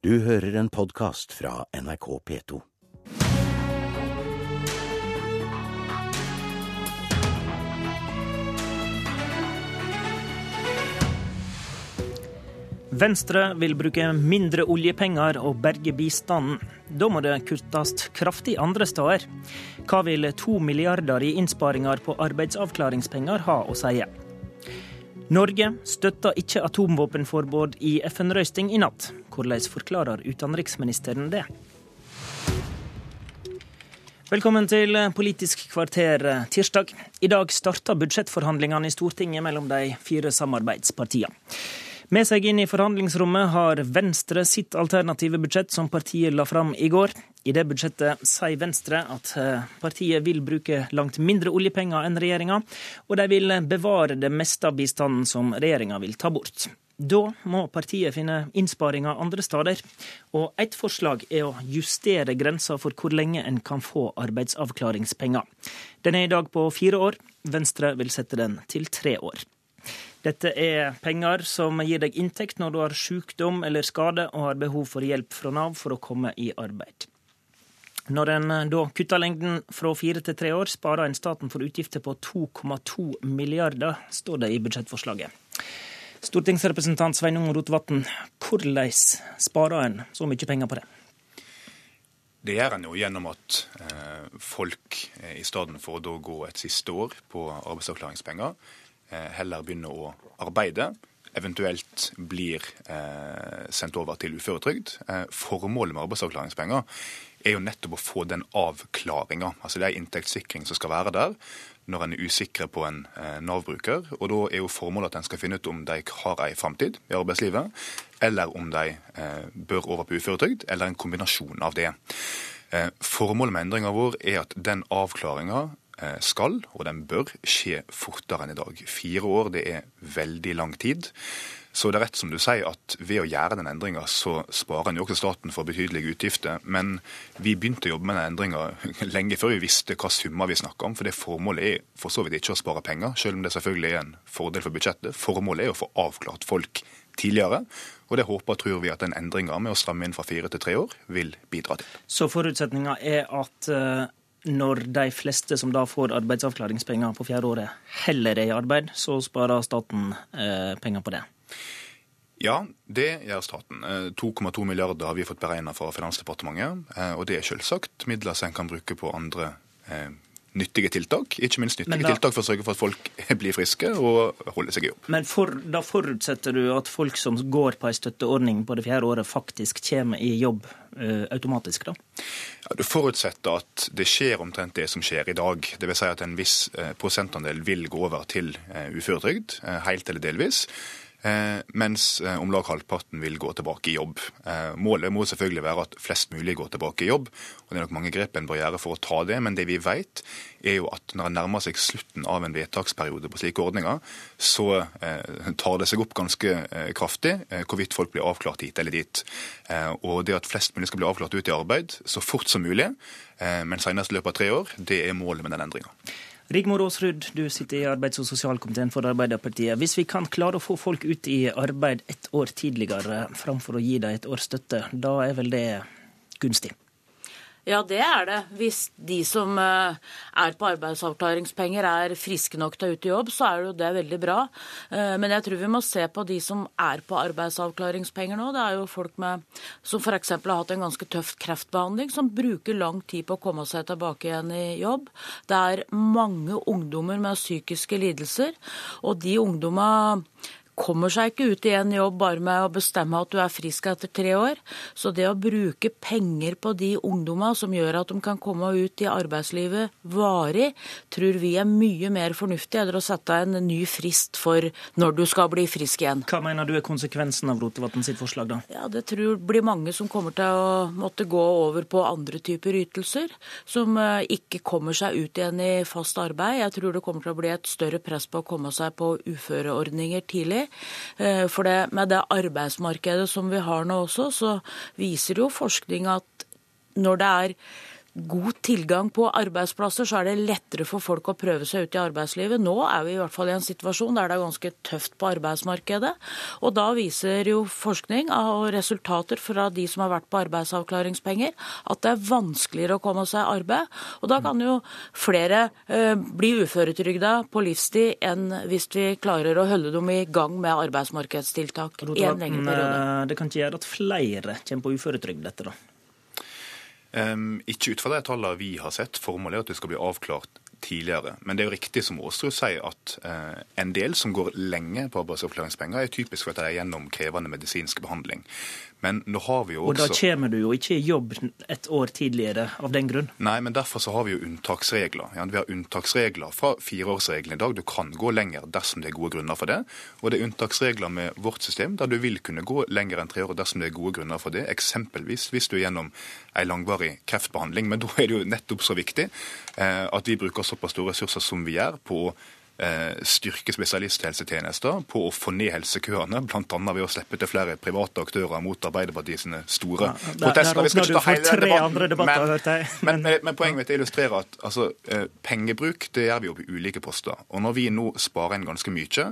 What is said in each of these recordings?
Du hører en podkast fra NRK P2. Venstre vil bruke mindre oljepenger og berge bistanden. Da må det kuttes kraftig andre steder. Hva vil to milliarder i innsparinger på arbeidsavklaringspenger ha å si? Norge støtter ikke atomvåpenforbud i FN-røysting i natt. Hvordan forklarer utenriksministeren det? Velkommen til Politisk kvarter tirsdag. I dag starter budsjettforhandlingene i Stortinget mellom de fire samarbeidspartiene. Med seg inn i forhandlingsrommet har Venstre sitt alternative budsjett som partiet la fram i går. I det budsjettet sier Venstre at eh, partiet vil bruke langt mindre oljepenger enn regjeringa, og de vil bevare det meste av bistanden som regjeringa vil ta bort. Da må partiet finne innsparinger andre steder, og ett forslag er å justere grensa for hvor lenge en kan få arbeidsavklaringspenger. Den er i dag på fire år. Venstre vil sette den til tre år. Dette er penger som gir deg inntekt når du har sykdom eller skade og har behov for hjelp fra Nav for å komme i arbeid. Når en da kutter lengden fra fire til tre år, sparer en staten for utgifter på 2,2 milliarder, står det i budsjettforslaget. Stortingsrepresentant Sveinung Rotevatn, hvordan sparer en så mye penger på det? Det gjør en jo gjennom at eh, folk eh, i stedet for å gå et siste år på arbeidsavklaringspenger, Eh, heller begynner å arbeide, eventuelt blir eh, sendt over til uføretrygd. Eh, formålet med arbeidsavklaringspenger er jo nettopp å få den avklaringa. Altså det er inntektssikring som skal være der når en er usikre på en Nav-bruker. Og da er jo formålet at en skal finne ut om de har ei framtid i arbeidslivet, eller om de bør over på uføretrygd, eller en kombinasjon av det. Formålet med endringa vår er at den avklaringa Eh, skal, og den bør, skje fortere enn i dag. Fire år det er veldig lang tid. Så det er rett som du sier at ved å gjøre den endringa, så sparer en jo også staten for betydelige utgifter. Men vi begynte å jobbe med den endringa lenge før vi visste hva summer vi snakka om. For det formålet er for så vidt ikke å spare penger, selv om det selvfølgelig er en fordel for budsjettet. Formålet er å få avklart folk tidligere. Og det håper og tror vi at den endringa med å stramme inn fra fire til tre år vil bidra til. Så forutsetninga er at uh når de fleste som da får arbeidsavklaringspenger på fjerde året, heller er i arbeid, så sparer staten eh, penger på det. Ja, det gjør staten. 2,2 eh, milliarder har vi fått beregna fra Finansdepartementet. Eh, og det er selvsagt midler som en kan bruke på andre eh, nyttige tiltak. Ikke minst nyttige da, tiltak for å sørge for at folk blir friske og holder seg i jobb. Men for, da forutsetter du at folk som går på en støtteordning på det fjerde året, faktisk kommer i jobb eh, automatisk, da? Ja, Du forutsetter at det skjer omtrent det som skjer i dag. Dvs. Si at en viss prosentandel vil gå over til uføretrygd, helt eller delvis. Eh, mens eh, om lag halvparten vil gå tilbake i jobb. Eh, målet må selvfølgelig være at flest mulig går tilbake i jobb. og Det er nok mange grep en bør gjøre for å ta det, men det vi vet er jo at når en nærmer seg slutten av en vedtaksperiode på slike ordninger, så tar det seg opp ganske kraftig hvorvidt folk blir avklart hit eller dit. Og det at flest mulig skal bli avklart ut i arbeid så fort som mulig, men senest i løpet av tre år, det er målet med den endringa. Rigmor Aasrud, du sitter i arbeids- og sosialkomiteen for Arbeiderpartiet. Hvis vi kan klare å få folk ut i arbeid ett år tidligere framfor å gi dem et års støtte, da er vel det gunstig? Ja, det er det. Hvis de som eh, er på arbeidsavklaringspenger er friske nok til å ut i jobb, så er jo det veldig bra. Eh, men jeg tror vi må se på de som er på arbeidsavklaringspenger nå. Det er jo folk med, som f.eks. har hatt en ganske tøff kreftbehandling, som bruker lang tid på å komme seg tilbake igjen i jobb. Det er mange ungdommer med psykiske lidelser, og de ungdommene kommer seg ikke ut i en jobb bare med å bestemme at du er frisk etter tre år. Så det å bruke penger på de ungdommene som gjør at de kan komme ut i arbeidslivet varig, tror vi er mye mer fornuftig enn å sette en ny frist for når du skal bli frisk igjen. Hva mener du er konsekvensen av Rotevatn sitt forslag, da? Ja, Det tror jeg blir mange som kommer til å måtte gå over på andre typer ytelser, som eh, ikke kommer seg ut igjen i fast arbeid. Jeg tror det kommer til å bli et større press på å komme seg på uføreordninger tidlig. Eh, for det, med det arbeidsmarkedet som vi har nå også, så viser jo forskning at når det er god tilgang på arbeidsplasser, så er det lettere for folk å prøve seg ut i arbeidslivet. Nå er vi i hvert fall i en situasjon der det er ganske tøft på arbeidsmarkedet. Og da viser jo forskning og resultater fra de som har vært på arbeidsavklaringspenger, at det er vanskeligere å komme seg i arbeid. Og da kan jo flere eh, bli uføretrygda på livstid enn hvis vi klarer å holde dem i gang med arbeidsmarkedstiltak i en lengre periode. Eh, det kan ikke gjøre at flere kommer på uføretrygd, dette da? Ikke ut fra de tallene vi har sett. Formålet er at det skal bli avklart tidligere. Men det er jo riktig som Aasrud sier, at uh, en del som går lenge på arbeidsavklaringspenger, er typisk for at de er gjennom krevende medisinsk behandling. Men nå har vi jo også... Og da kommer du jo ikke i jobb et år tidligere av den grunn? Nei, men derfor så har vi jo unntaksregler. Ja, vi har unntaksregler fra fireårsregelen i dag. Du kan gå lenger dersom det er gode grunner for det. Og det er unntaksregler med vårt system der du vil kunne gå lenger enn tre år dersom det er gode grunner for det. Eksempelvis hvis du er gjennom ei langvarig kreftbehandling. Men da er det jo nettopp så viktig eh, at vi bruker såpass store ressurser som vi gjør på å styrke spesialisthelsetjenester, på å få ned helsekøene, bl.a. ved å slippe til flere private aktører mot Arbeiderpartiet sine store ja, protester. Vi skal ikke ta hele debatten, men, men, men, men poenget mitt illustrerer at altså, eh, pengebruk det gjør vi jo på ulike poster. Og når vi nå sparer inn ganske mye,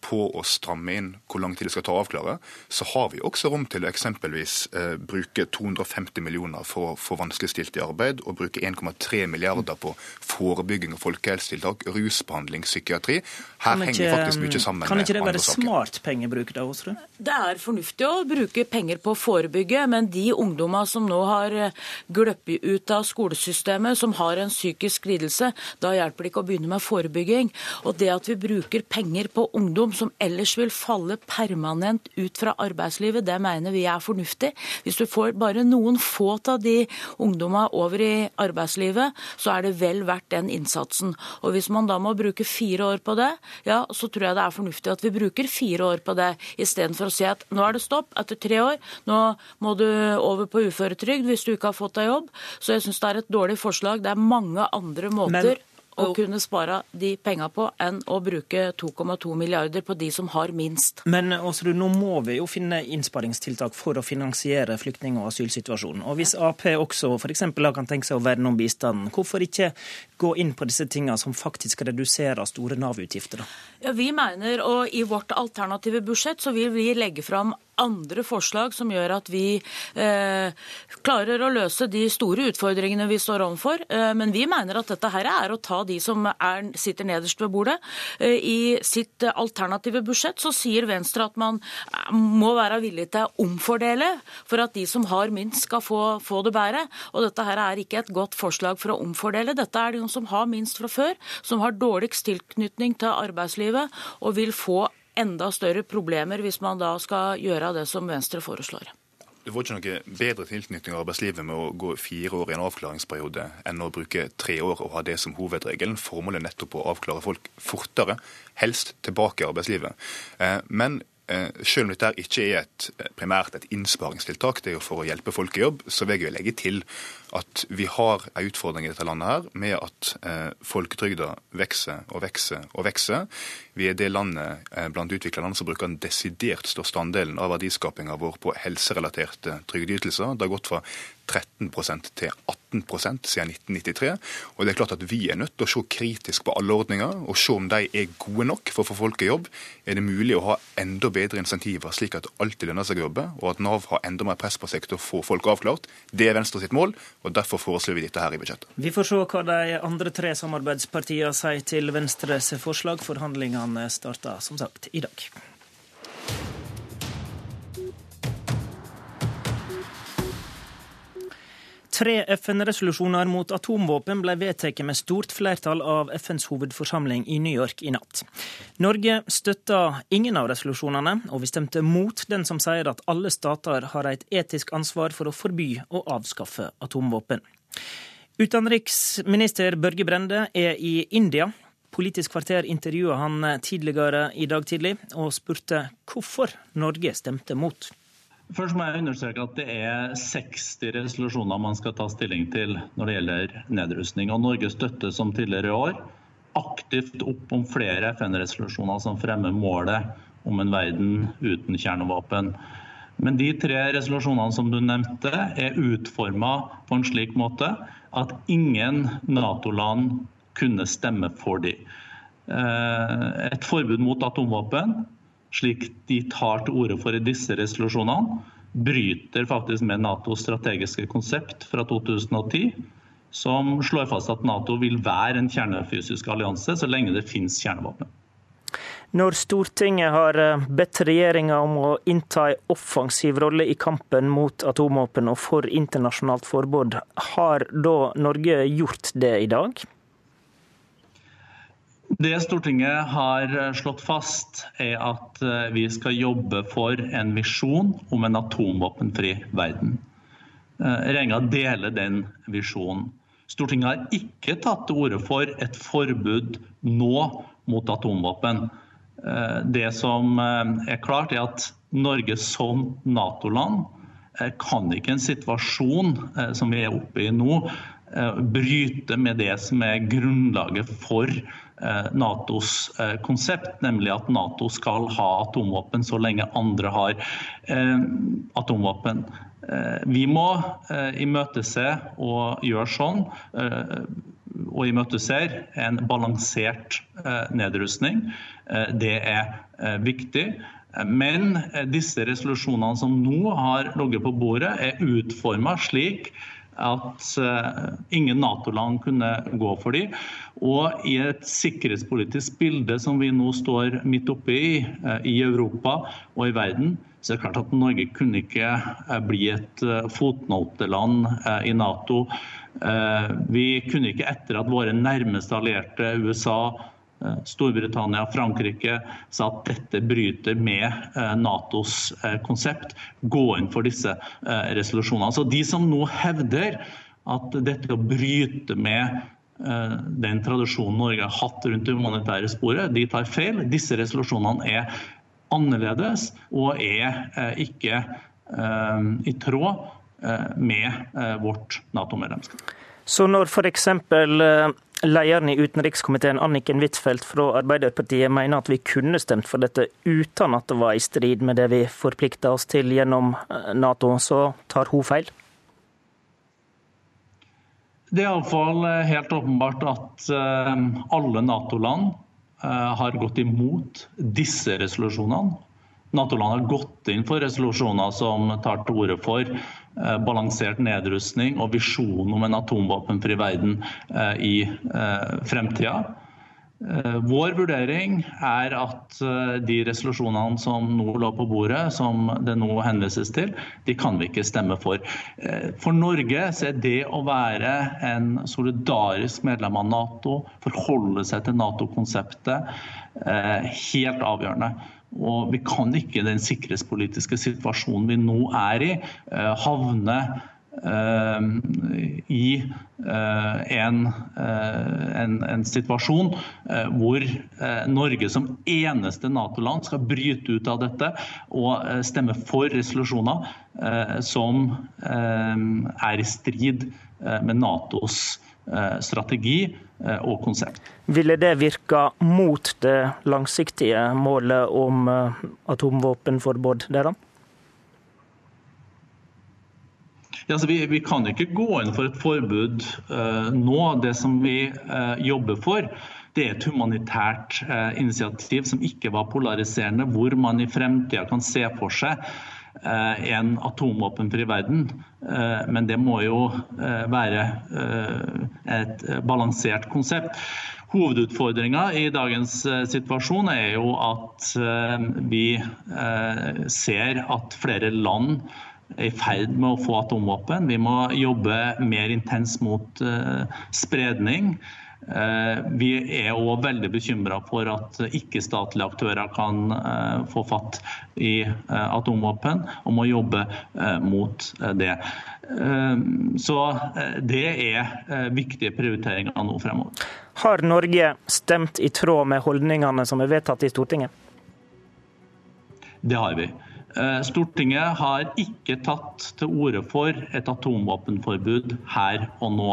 på å stramme inn hvor lang tid det skal ta å avklare, så har vi også rom til å eksempelvis eh, bruke 250 millioner for å få vanskeligstilte i arbeid, og bruke 1,3 milliarder på forebygging og folkehelsetiltak, rusbehandling, psykiatri. Her ikke, henger faktisk mye sammen med andre saker. Kan ikke det være smart pengebruk da, Aasrud? Det er fornuftig å bruke penger på å forebygge, men de ungdommer som nå har eh, gløppet ut av skolesystemet, som har en psykisk lidelse, da hjelper det ikke å begynne med forebygging. Og det at vi bruker penger på ungdom ungdom som ellers vil falle permanent ut fra arbeidslivet, det mener vi er fornuftig. Hvis du får bare noen få av de ungdommene over i arbeidslivet, så er det vel verdt den innsatsen. Og hvis man da må bruke fire år på det, ja, så tror jeg det er fornuftig at vi bruker fire år på det, istedenfor å si at nå er det stopp etter tre år, nå må du over på uføretrygd hvis du ikke har fått deg jobb. Så jeg syns det er et dårlig forslag. Det er mange andre måter. Men å kunne spare de penga på enn å bruke 2,2 milliarder på de som har minst. Men Åsrud, nå må vi jo finne innsparingstiltak for å finansiere flyktning- og asylsituasjonen. Og Hvis Ap også f.eks. kan tenke seg å verne om bistanden, hvorfor ikke gå inn på disse tingene som faktisk reduserer store Nav-utgifter? Ja, vi mener, og I vårt alternative budsjett så vil vi legge fram andre forslag som gjør at vi eh, klarer å løse de store utfordringene vi står overfor. Eh, men vi mener at dette her er å ta de som er, sitter nederst ved bordet. Eh, I sitt alternative budsjett så sier Venstre at man eh, må være villig til å omfordele for at de som har minst skal få, få det bedre. Og dette her er ikke et godt forslag for å omfordele. Dette er de som har minst fra før, som har dårligst tilknytning til arbeidslivet og vil få enda større problemer hvis man da skal gjøre det som Venstre foreslår. Du får ikke noe bedre tilknytning av arbeidslivet med å gå fire år i en avklaringsperiode enn å bruke tre år og ha det som hovedregelen. Formålet er nettopp å avklare folk fortere, helst tilbake i arbeidslivet. Eh, men selv om dette ikke er et, eh, primært et innsparingstiltak, det er jo for å hjelpe folk i jobb, så vil jeg legge til at vi har en utfordring i dette landet her med at eh, folketrygda vokser og vokser og vokser. Vi er det landet eh, blant utvikla land som bruker den desidert største andelen av verdiskapinga vår på helserelaterte trygdeytelser. Det har gått fra 13% til 18% siden 1993. Og det er klart at Vi er nødt til å se kritisk på alle ordninger og se om de er gode nok for å få folk i jobb. Er det mulig å ha enda bedre insentiver, slik at det alltid lønner seg å jobbe, og at Nav har enda mer press på seg til å få folk avklart? Det er Venstre sitt mål og Derfor foreslår vi dette her i budsjettet. Vi får se hva de andre tre samarbeidspartiene sier til Venstres forslag. Forhandlingene starter som sagt i dag. Tre FN-resolusjoner mot atomvåpen ble vedtatt med stort flertall av FNs hovedforsamling i New York i natt. Norge støtta ingen av resolusjonene, og vi stemte mot den som sier at alle stater har et etisk ansvar for å forby og avskaffe atomvåpen. Utenriksminister Børge Brende er i India. Politisk kvarter intervjua han tidligere i dag tidlig, og spurte hvorfor Norge stemte mot. Først må jeg understreke at det er 60 resolusjoner man skal ta stilling til når det gjelder nedrustning. Og Norge støtter som tidligere i år aktivt opp om flere FN-resolusjoner som fremmer målet om en verden uten kjernevåpen. Men de tre resolusjonene som du nevnte, er utforma på en slik måte at ingen Nato-land kunne stemme for dem. Eh, et forbud mot atomvåpen, slik de tar til orde for i disse resolusjonene, bryter faktisk med Natos strategiske konsept fra 2010, som slår fast at Nato vil være en kjernefysisk allianse så lenge det finnes kjernevåpen. Når Stortinget har eh, bedt regjeringa om å innta en offensiv rolle i kampen mot atomvåpen og for internasjonalt forbud, har da Norge gjort det i dag? Det Stortinget har eh, slått fast, er at eh, vi skal jobbe for en visjon om en atomvåpenfri verden. Regjeringa deler den visjonen. Stortinget har ikke tatt til orde for et forbud nå mot atomvåpen. Eh, det som eh, er klart, er at Norge som Nato-land eh, kan ikke en situasjon som vi er oppe i nå, bryte med det som er grunnlaget for Natos konsept, nemlig at Nato skal ha atomvåpen så lenge andre har atomvåpen. Vi må imøtese og gjøre sånn og imøteser en balansert nedrustning. Eh, det er eh, viktig. Men eh, disse resolusjonene som nå har ligget på bordet, er utforma slik at ingen Nato-land kunne gå for dem. Og i et sikkerhetspolitisk bilde som vi nå står midt oppe i, i Europa og i verden, så er det klart at Norge kunne ikke bli et fotnoteland i Nato. Vi kunne ikke, etter at våre nærmeste allierte, USA, Eh, Storbritannia og Frankrike sa at dette bryter med eh, Natos eh, konsept. Gå inn for disse resolusjonene. Så De som nå hevder at dette å bryte med den tradisjonen Norge har hatt rundt det humanitære sporet, de tar feil. Disse resolusjonene er annerledes og er ikke i tråd med vårt Nato-medlemskap. Så når f.eks. Lederen i utenrikskomiteen, Anniken Huitfeldt fra Arbeiderpartiet, mener at vi kunne stemt for dette uten at det var i strid med det vi forplikta oss til gjennom eh, Nato. Så tar hun feil? Det er iallfall eh, helt åpenbart at eh, alle Nato-land har gått imot disse resolusjonene. Nato-land har gått inn for resolusjoner som tar til orde for Eh, balansert nedrustning og visjonen om en atomvåpenfri verden eh, i eh, fremtida. Vår vurdering er at de resolusjonene som nå lå på bordet, som det nå henvises til, de kan vi ikke stemme for. For Norge så er det å være en solidarisk medlem av Nato, forholde seg til Nato-konseptet, helt avgjørende. Og vi kan ikke den sikkerhetspolitiske situasjonen vi nå er i, eh, havne eh, i eh, en, en, en, situasjon hvor Norge som eneste Nato-land skal bryte ut av dette og stemme for resolusjoner som er i strid med Natos strategi og konsept. Ville det virka mot det langsiktige målet om eh, atomvåpenforbud der, Ja, altså vi, vi, kan ikke gå inn for et forbud uh, nå. Det som vi uh, jobber for, det er et humanitært uh, initiativ som ikke var polariserende, hvor man i fremtida kan se for seg Eh, en atomvåpenfri verden. Eh, men det må jo eh, være et balansert konsept. Hovedutfordringa i dagens situasjon er jo at vi ser at flere land er i ferd med å få atomvåpen. Vi må jobbe mer intenst mot spredning. Eh, vi er òg veldig bekymra for at ikke-statlige aktører kan eh, få fatt i eh, atomvåpen, og må jobbe mot det. Så det er viktige prioriteringer nå fremover. Har Norge stemt i tråd med holdningene som er vedtatt i Stortinget? Det har vi. Stortinget har ikke tatt til orde for et atomvåpenforbud her og nå.